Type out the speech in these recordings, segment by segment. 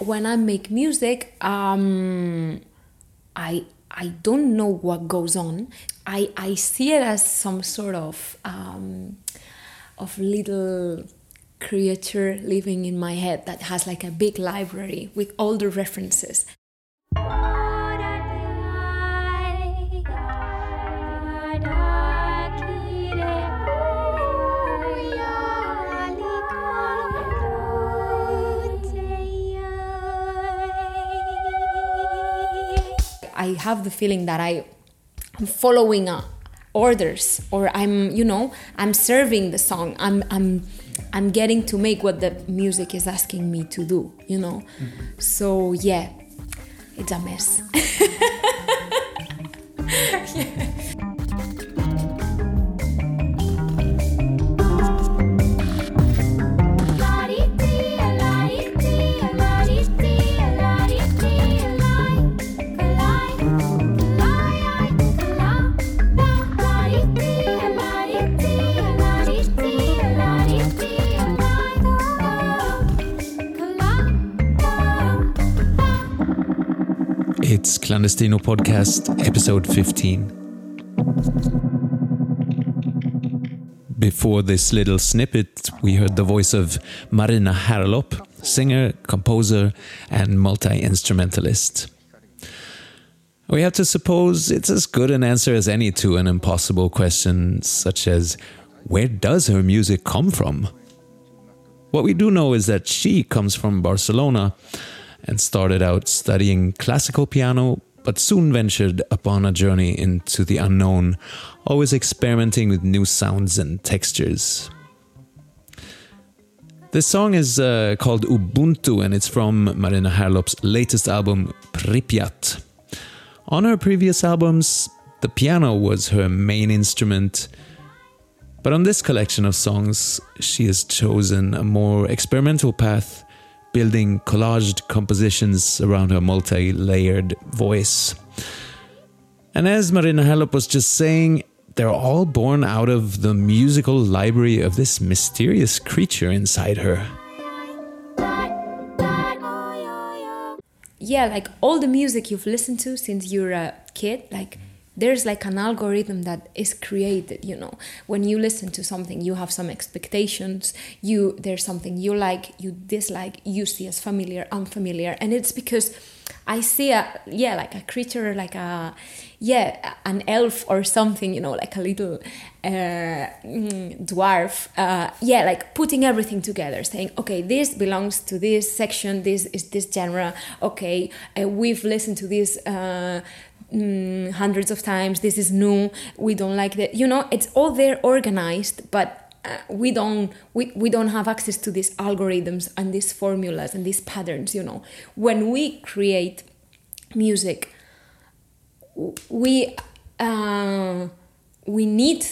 when I make music, um, I I don't know what goes on. I I see it as some sort of um, of little creature living in my head that has like a big library with all the references. I have the feeling that I am following uh, orders or I'm you know I'm serving the song I'm I'm I'm getting to make what the music is asking me to do you know mm-hmm. so yeah it's a mess Clandestino Podcast, episode 15. Before this little snippet, we heard the voice of Marina Herlop, singer, composer, and multi instrumentalist. We have to suppose it's as good an answer as any to an impossible question, such as where does her music come from? What we do know is that she comes from Barcelona and started out studying classical piano, but soon ventured upon a journey into the unknown, always experimenting with new sounds and textures. This song is uh, called Ubuntu and it's from Marina Herlop's latest album, Pripyat. On her previous albums, the piano was her main instrument, but on this collection of songs, she has chosen a more experimental path building collaged compositions around her multi layered voice. And as Marina Herlop was just saying, they're all born out of the musical library of this mysterious creature inside her. Yeah, like all the music you've listened to since you're a kid, like there's like an algorithm that is created you know. When you listen to something you have some expectations you there's something you like you dislike you see as familiar unfamiliar. And it's because i see a yeah like a creature like a yeah an elf or something you know like a little uh, mm, dwarf uh, yeah like putting everything together saying okay this belongs to this section this is this genre. Okay uh, we've listened to this uh, mm, hundreds of times this is new we don't like that you know it's all there organized but uh, we don't we, we don't have access to these algorithms and these formulas and these patterns you know. When we create music we uh, we need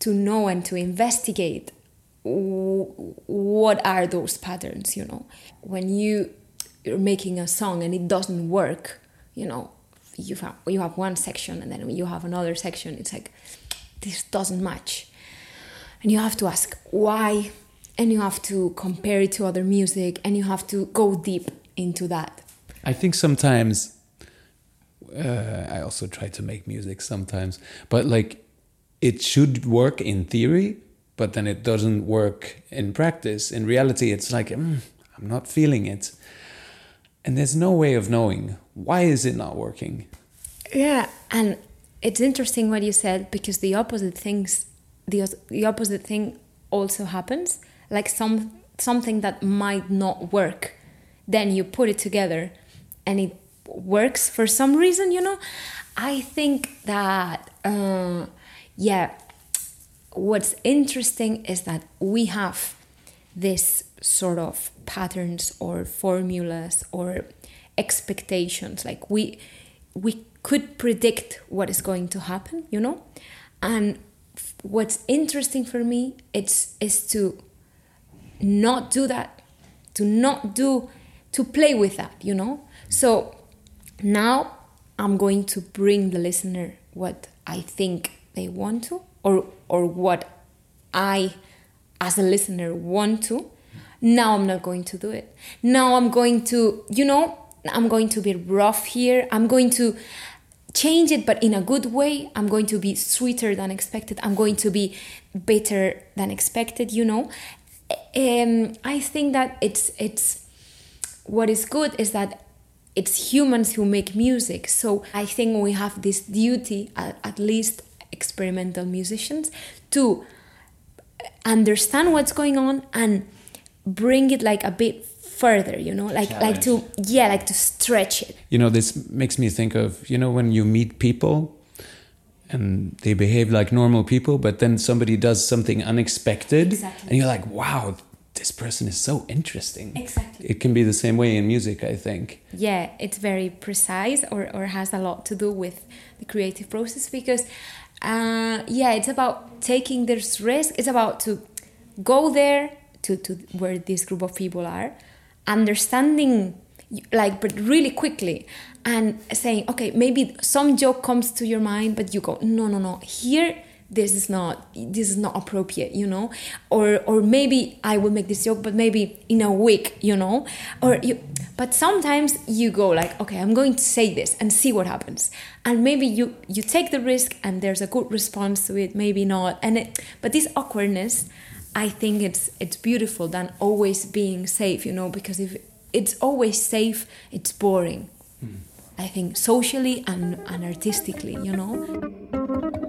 to know and to investigate what are those patterns you know. When you you're making a song and it doesn't work you know you have you have one section and then you have another section it's like this doesn't match. And you have to ask why and you have to compare it to other music and you have to go deep into that. I think sometimes uh, i also try to make music sometimes but like it should work in theory but then it doesn't work in practice. In reality it's like mm, i'm not feeling it and there's no way of knowing why is it not working. Yeah and it's interesting what you said because the opposite things the, the opposite thing also happens. Like some something that might not work then you put it together and it works for some reason you know? I think that uh, yeah what's interesting is that we have this sort of patterns or formulas or expectations. Like we we could predict what is going to happen you know? And what's interesting for me it's is to not do that to not do to play with that you know? So now i'm going to bring the listener what i think they want to or or what i as a listener want to now I'm not going to do it. Now I'm going to, you know, I'm going to be rough here. I'm going to change it, but in a good way. I'm going to be sweeter than expected. I'm going to be better than expected, you know. Um, I think that it's it's what is good is that it's humans who make music. So I think we have this duty, at, at least experimental musicians, to understand what's going on and bring it like a bit further you know like Challenge. like to yeah like to stretch it You know, this makes me think of, you know, when you meet people and they behave like normal people, but then somebody does something unexpected Exactly. and you're like, wow, this person is so interesting. Exactly. It can be the same way in music, I think. yeah it's very precise or, or has a lot to do with the creative process because uh, yeah it's about taking this risk it's about to go there to, to where this group of people are understanding like but really quickly and saying okay maybe some joke comes to your mind but you go no no no here this is not this is not appropriate you know? Or or maybe i will make this joke but maybe in a week you know? Or you but sometimes you go like okay i'm going to say this and see what happens. And maybe you you take the risk and there's a good response to it maybe not. And it, but this awkwardness i think it's it's beautiful than always being safe you know because if it's always safe it's boring. Hmm. I think socially and, and artistically you know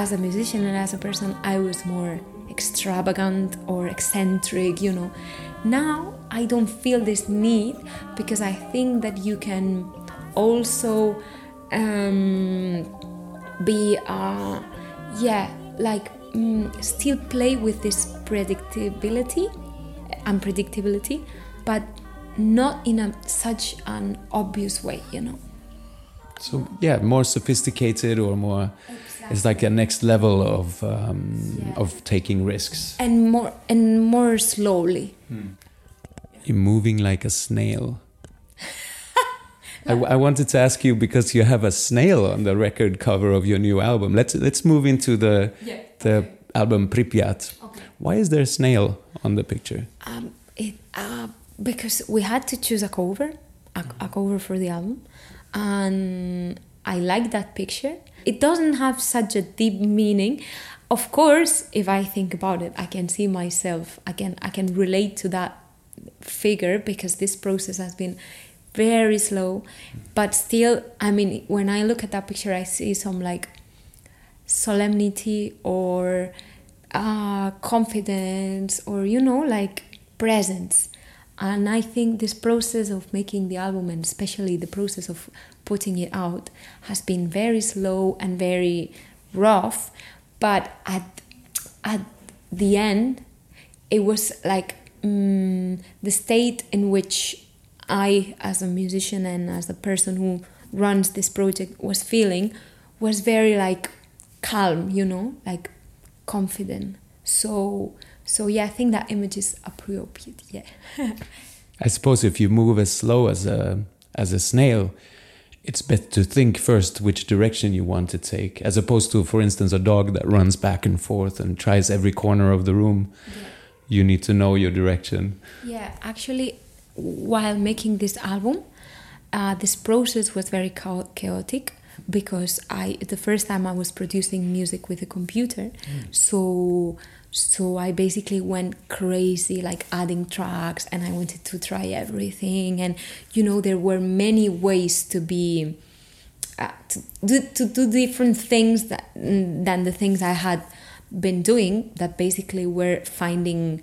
as a musician and as a person I was more extravagant or eccentric, you know. Now I don't feel this need because I think that you can also um, be, uh, yeah, like mm, still play with this predictability, unpredictability, but not in a such an obvious way, you know. So, yeah, more sophisticated or more. It's like a next level of um, of taking risks. and more and more slowly. You're moving like a snail. I, I wanted to ask you because you have a snail on the record cover of your new album. Let's let's move into the Yeah, the album Pripyat. Okay. Why is there a snail on the picture? Um, it, uh, because we had to choose a cover, a, a cover for the album, and I like that picture. It doesn't have such a deep meaning. Of course, if I think about it, I can see myself. I can I can relate to that figure because this process has been very slow, but still, I mean, when I look at that picture, I see some like solemnity or uh, confidence or you know like presence and i think this process of making the album and especially the process of putting it out has been very slow and very rough. But at at the end it was like mm, the state in which i as a musician and as a person who runs this project was feeling was very like calm you know like confident. So so yeah, I think that image is appropriate. Yeah. I suppose if you move as slow as a as a snail, it's better to think first which direction you want to take, as opposed to, for instance, a dog that runs back and forth and tries every corner of the room. Yeah. You need to know your direction. Yeah, actually, while making this album, uh, this process was very chaotic because I the first time I was producing music with a computer, mm. so so I basically went crazy, like adding tracks, and I wanted to try everything. And you know, there were many ways to be uh, to, do, to do different things that, than the things I had been doing. That basically were finding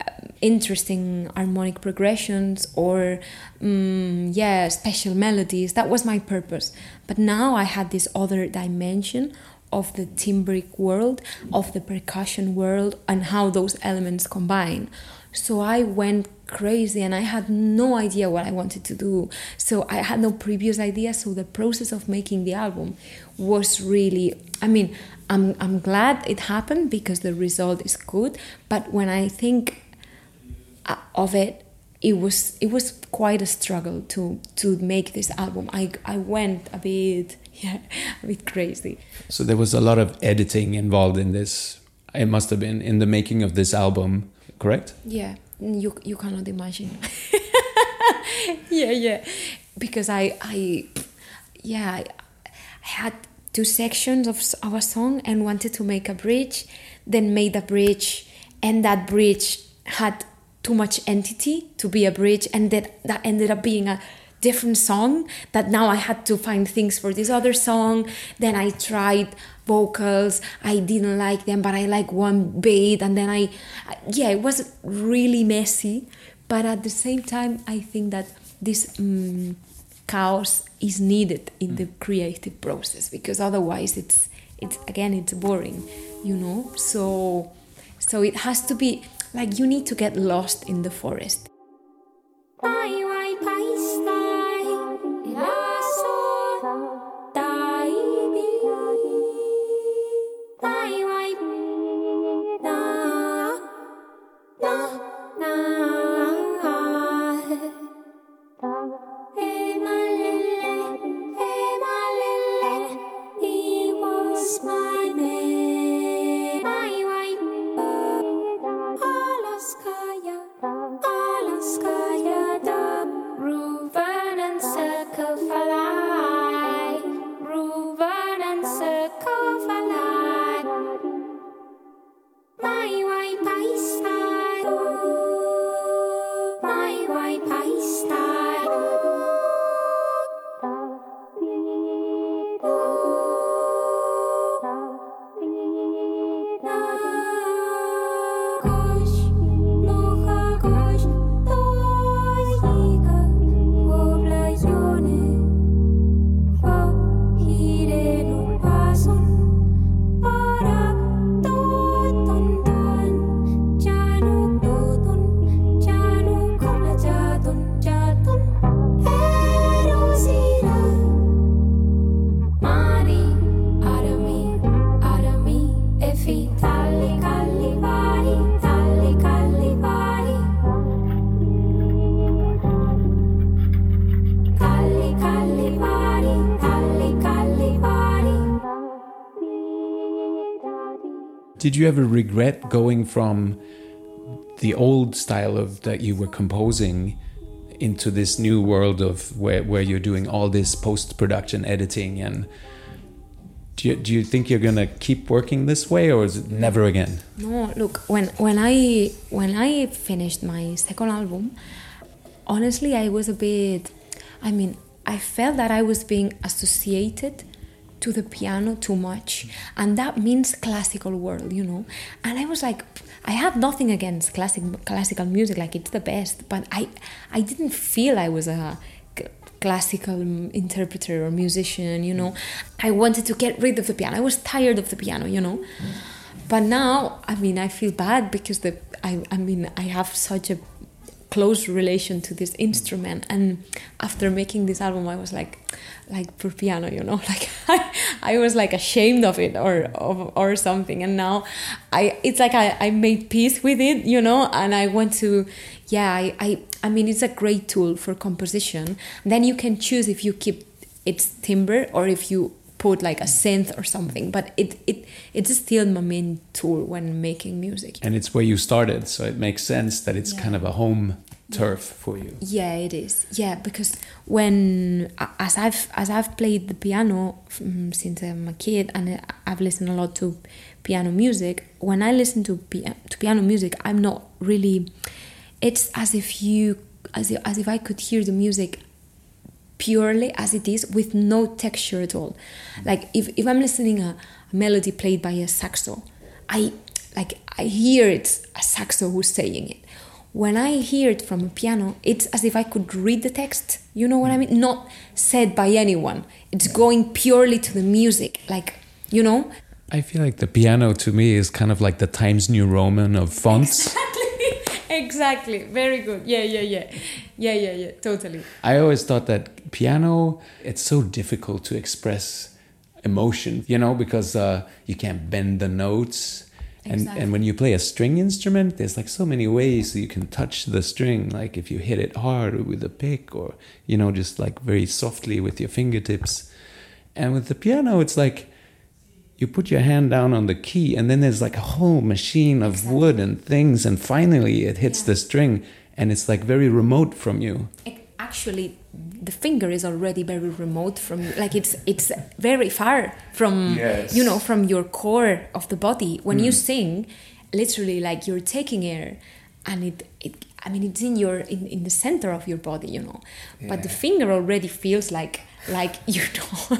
uh, interesting harmonic progressions or um, yeah special melodies that was my purpose but now i had this other dimension of the timbric world, of the percussion world, and how those elements combine. So I went crazy and I had no idea what I wanted to do. So I had no previous idea. So the process of making the album was really, I mean, I'm, I'm glad it happened because the result is good. But when I think uh, of it, it was it was quite a struggle to to make this album. I I went a bit yeah, a bit crazy. So there was a lot of editing involved in this. It must have been in the making of this album, correct? Yeah, you you cannot imagine. yeah, yeah, because I I yeah I, I had two sections of our song and wanted to make a bridge, then made a bridge, and that bridge had too much entity to be a bridge, and that that ended up being a different song that now I had to find things for this other song. Then I tried vocals. I didn't like them, but I like one beat. And then I, yeah, it was really messy. But at the same time, I think that this um, chaos is needed in the creative process because otherwise it's it's again it's boring, you know. So so it has to be like you need to get lost in the forest. Did you ever regret going from the old style of that you were composing into this new world of where, where you're doing all this post production editing? And do you, do you think you're gonna keep working this way or is it never again? No look when when i when i finished my second album honestly i was a bit i mean i felt that i was being associated to the piano too much. And that means classical world you know? And i was like i have nothing against classic classical music like it's the best but i i didn't feel i was a classical interpreter or musician you know? I wanted to get rid of the piano. I was tired of the piano you know? But now i mean i feel bad because the i i mean i have such a close relation to this instrument. And after making this album i was like like for piano you know like i, I was like ashamed of it or of, or something. And now i it's like I, I made peace with it you know and i want to yeah I, I i mean it's a great tool for composition. Then you can choose if you keep its timbre or if you put like a synth or something but it it it's still my main tool when making music. And it's where you started so it makes sense that it's yeah. kind of a home turf for you. Yeah it is. Yeah because when as i've as i've played the piano mm, since i'm a kid and i've listened a lot to piano music when i listen to, to piano music i'm not really it's as if you as if, as if i could hear the music purely as it is with no texture at all. Like if, if I'm listening a, a melody played by a saxo, I like I hear it's a saxo who's saying it. When I hear it from a piano, it's as if I could read the text. You know what I mean? Not said by anyone. It's going purely to the music. Like, you know? I feel like the piano to me is kind of like the Times New Roman of fonts. Exactly. Very good. Yeah, yeah, yeah. Yeah, yeah, yeah. Totally. I always thought that piano, it's so difficult to express emotion, you know, because uh, you can't bend the notes. And, exactly. and when you play a string instrument, there's like so many ways that you can touch the string. Like if you hit it hard with a pick, or you know, just like very softly with your fingertips. And with the piano, it's like you put your hand down on the key, and then there's like a whole machine of exactly. wood and things, and finally it hits yeah. the string, and it's like very remote from you. Actually, the finger is already very remote from you like it's it's very far from yes. you know from your core of the body when mm. you sing literally like you're taking air and it, it i mean it's in your in, in the center of your body you know yeah. but the finger already feels like like you know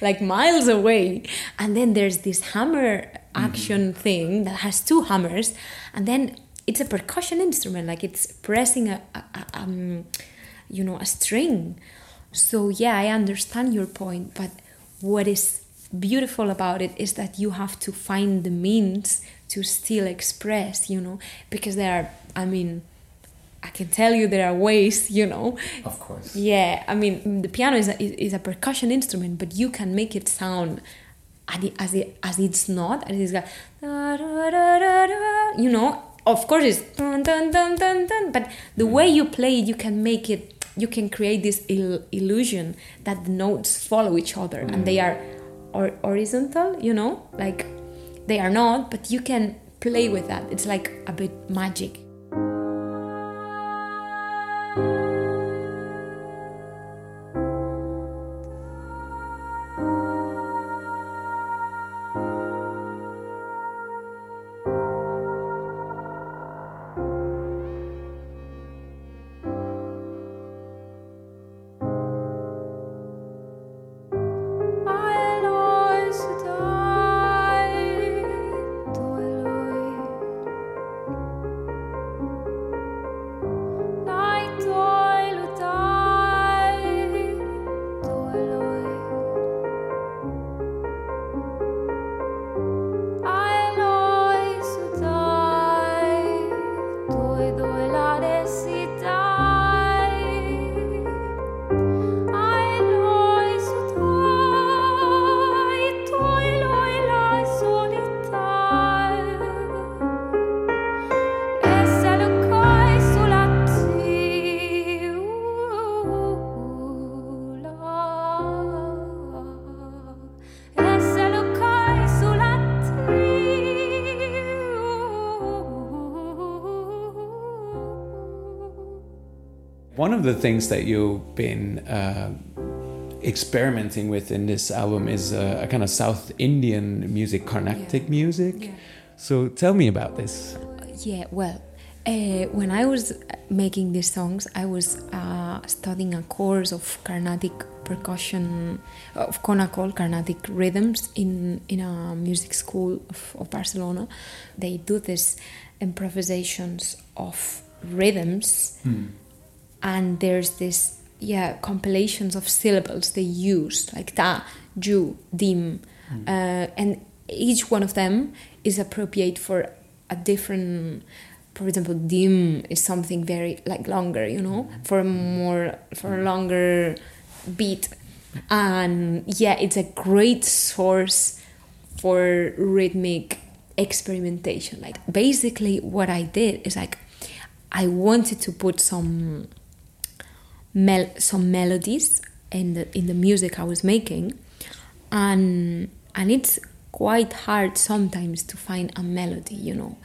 like miles away. And then there's this hammer action mm. thing that has two hammers. And then it's a percussion instrument. Like it's pressing a, a, a um, you know a string. So yeah i understand your point. But what is beautiful about it is that you have to find the means to still express you know? Because there are i mean i can tell you there are ways you know. Of course. Yeah i mean the piano is a, is a percussion instrument but you can make it sound as it, as it's not as it's got you know? Of course it's dun, dun, dun, dun, dun, but the way you play it you can make it you can create this il- illusion that the notes follow each other mm. and they are or- horizontal you know? Like they are not but you can play with that. It's like a bit magic Thank you. One of the things that you've been uh, experimenting with in this album is uh, a kind of South Indian music, Carnatic yeah. music. Yeah. So tell me about this. Yeah, well, uh, when I was making these songs, I was uh, studying a course of Carnatic percussion, of Konnakol, Carnatic rhythms, in, in a music school of, of Barcelona. They do these improvisations of rhythms. Hmm and there's this yeah compilations of syllables they use like ta ju dim mm. uh, and each one of them is appropriate for a different for example, dim is something very like longer, you know, for a more for a longer beat, and yeah, it's a great source for rhythmic experimentation. Like basically, what I did is like I wanted to put some mel- some melodies in the in the music I was making, and and it's quite hard sometimes to find a melody, you know,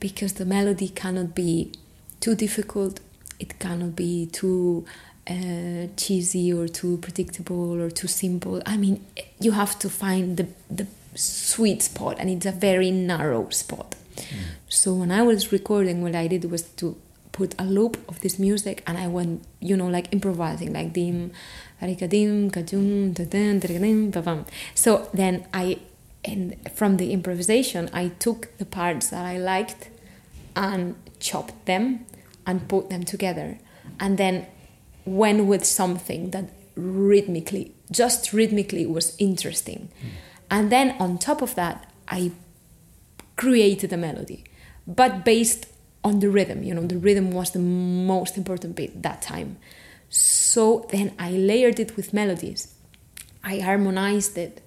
because the melody cannot be too difficult, it cannot be too uh, cheesy or too predictable or too simple. I mean, you have to find the the sweet spot, and it's a very narrow spot. Mm. So when I was recording, what I did was to put a loop of this music, and I went, you know, like improvising, like dim, so then I, and from the improvisation, I took the parts that I liked and chopped them and put them together, and then went with something that rhythmically, just rhythmically, was interesting. Mm. And then on top of that, I created a melody, but based on the rhythm. You know, the rhythm was the most important bit that time. So then I layered it with melodies. I harmonized it.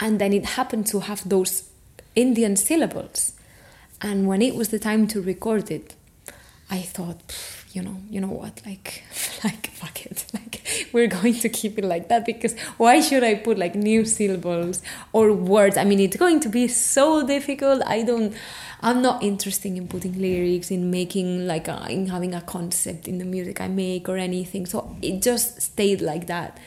And then it happened to have those Indian syllables. And when it was the time to record it, I thought, you know, you know what, like, like fuck it, like we're going to keep it like that because why should I put like new syllables or words? I mean, it's going to be so difficult. I don't, I'm not interested in putting lyrics, in making like a, in having a concept in the music I make or anything. So it just stayed like that.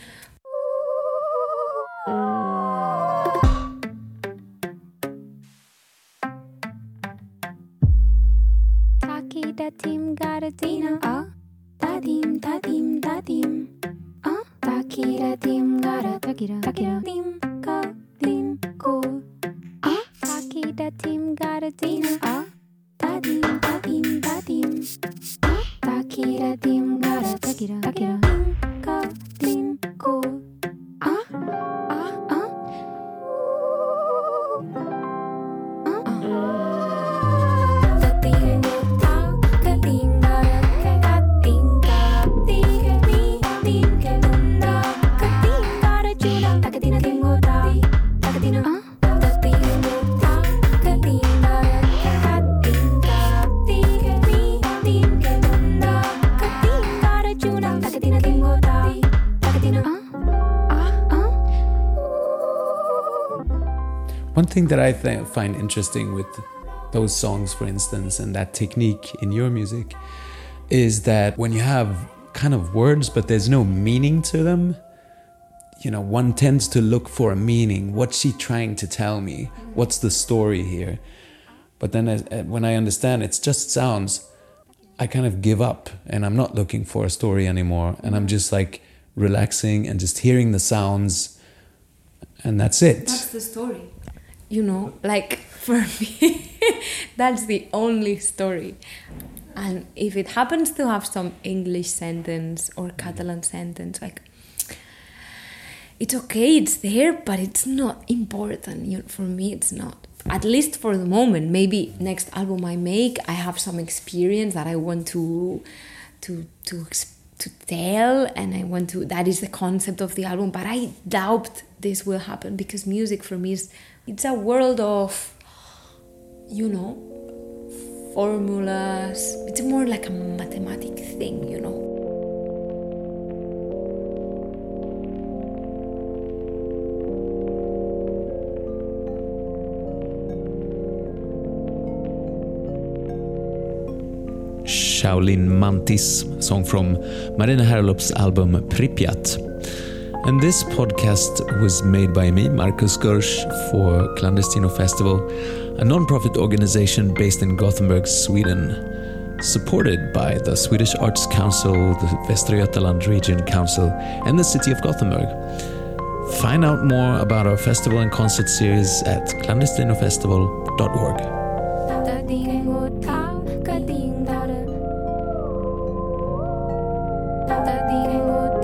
da tim gada dina ah da dim da dim da dim ah da kira dim gada takira takira dim ka dim ko da tim gada dina ah da dim da dim da dim ah da kira dim gada takira takira thing that I th- find interesting with those songs, for instance, and that technique in your music is that when you have kind of words, but there's no meaning to them, you know, one tends to look for a meaning. What's she trying to tell me? What's the story here? But then uh, when I understand it's just sounds, I kind of give up and I'm not looking for a story anymore. And I'm just like relaxing and just hearing the sounds, and that's it. That's the story you know, like for me, that's the only story. And if it happens to have some English sentence or mm. Catalan sentence, like it's okay, it's there, but it's not important. You know, for me, it's not. At least for the moment. Maybe next album I make, I have some experience that I want to to to to tell, and I want to. That is the concept of the album. But I doubt this will happen because music for me is it's a world of you know formulas it's more like a mathematic thing you know Shaolin Mantis, song from Marina Herlop's album Pripyat. And this podcast was made by me, Markus Görsch, for Clandestino Festival, a non-profit organization based in Gothenburg, Sweden, supported by the Swedish Arts Council, the Västra Götaland Region Council, and the city of Gothenburg. Find out more about our festival and concert series at clandestinofestival.org. da